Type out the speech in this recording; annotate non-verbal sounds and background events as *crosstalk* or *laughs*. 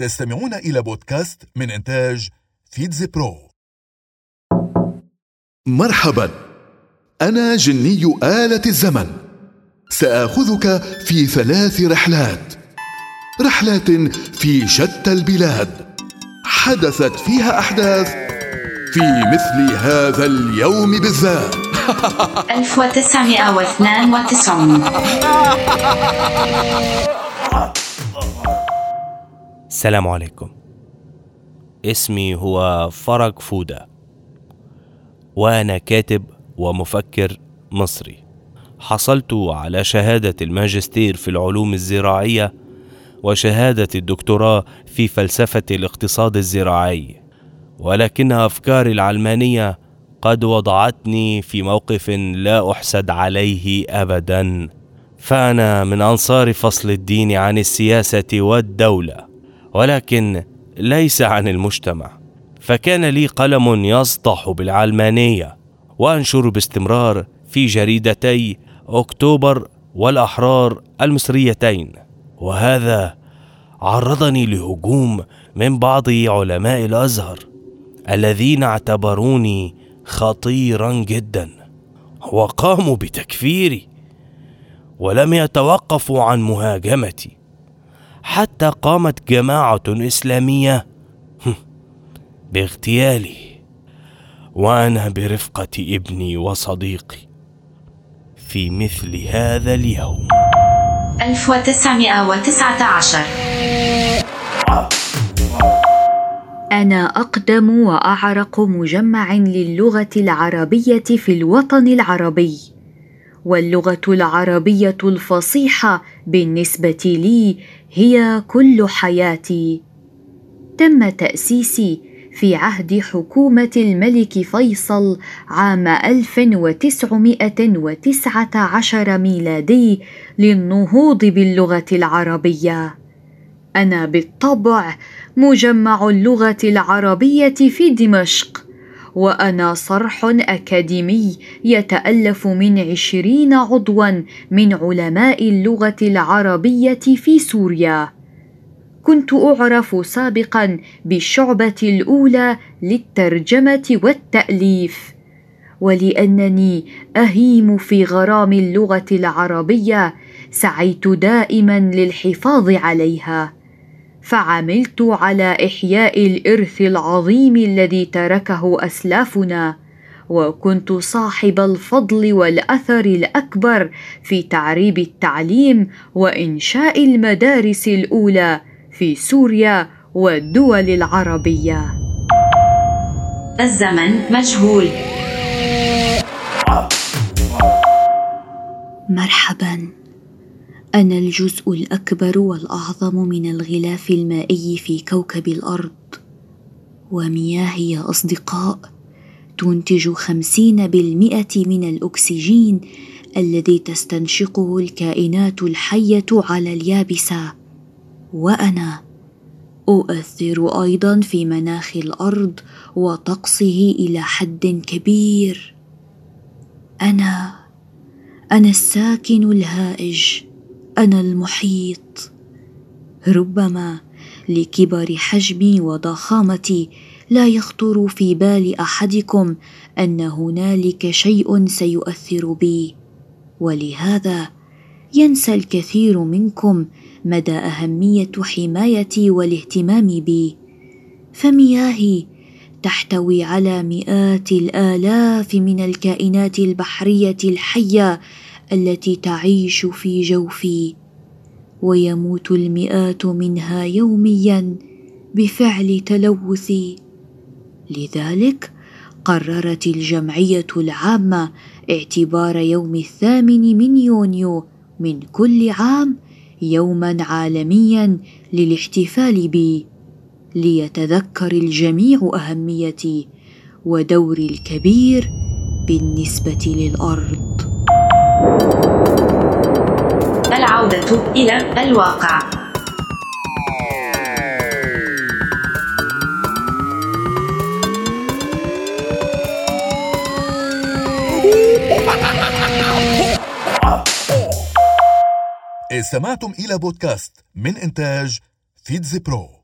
تستمعون إلى بودكاست من إنتاج فيتز برو. مرحبا. أنا جني آلة الزمن. سآخذك في ثلاث رحلات. رحلات في شتى البلاد. حدثت فيها أحداث في مثل هذا اليوم بالذات. *laughs* 1992 *laughs* السلام عليكم. اسمي هو فرج فودة. وأنا كاتب ومفكر مصري. حصلت على شهادة الماجستير في العلوم الزراعية وشهادة الدكتوراه في فلسفة الاقتصاد الزراعي. ولكن أفكاري العلمانية قد وضعتني في موقف لا أحسد عليه أبدا. فأنا من أنصار فصل الدين عن السياسة والدولة. ولكن ليس عن المجتمع. فكان لي قلم يسطح بالعلمانية وأنشر باستمرار في جريدتي أكتوبر والأحرار المصريتين. وهذا عرضني لهجوم من بعض علماء الأزهر الذين اعتبروني خطيرا جدا. وقاموا بتكفيري ولم يتوقفوا عن مهاجمتي. حتى قامت جماعة إسلامية. باغتيالي. وأنا برفقة ابني وصديقي. في مثل هذا اليوم. 1919 أنا أقدم وأعرق مجمع للغة العربية في الوطن العربي. واللغة العربية الفصيحة بالنسبة لي هي كل حياتي تم تأسيسي في عهد حكومة الملك فيصل عام 1919 ميلادي للنهوض باللغة العربية. أنا بالطبع مجمع اللغة العربية في دمشق، وأنا صرح أكاديمي يتألف من عشرين عضوا من علماء اللغة العربية في سوريا. كنت أعرف سابقا بالشعبة الأولى للترجمة والتأليف، ولأنني أهيم في غرام اللغة العربية سعيت دائما للحفاظ عليها. فعملت على إحياء الإرث العظيم الذي تركه أسلافنا وكنت صاحب الفضل والأثر الأكبر في تعريب التعليم وإنشاء المدارس الأولى في سوريا والدول العربية. الزمن مجهول. مرحبا. أنا الجزء الأكبر والأعظم من الغلاف المائي في كوكب الأرض ومياهي يا أصدقاء تنتج خمسين بالمئة من الأكسجين الذي تستنشقه الكائنات الحية على اليابسة. وأنا أؤثر أيضا في مناخ الأرض وطقسه إلى حد كبير. أنا أنا الساكن الهائج. أنا المحيط. ربما لكبر حجمي وضخامتي لا يخطر في بال أحدكم أن هنالك شيء سيؤثر بي. ولهذا ينسى الكثير منكم مدى أهمية حمايتي والاهتمام بي. فمياهي تحتوي على مئات الآلاف من الكائنات البحرية الحية التي تعيش في جوفي ويموت المئات منها يوميا بفعل تلوثي. لذلك قررت الجمعية العامة اعتبار يوم الثامن من يونيو من كل عام يوما عالميا للاحتفال بي. ليتذكر الجميع أهميتي ودوري الكبير بالنسبة للأرض. العودة إلى الواقع. استمعتم إلى بودكاست من إنتاج فيتز برو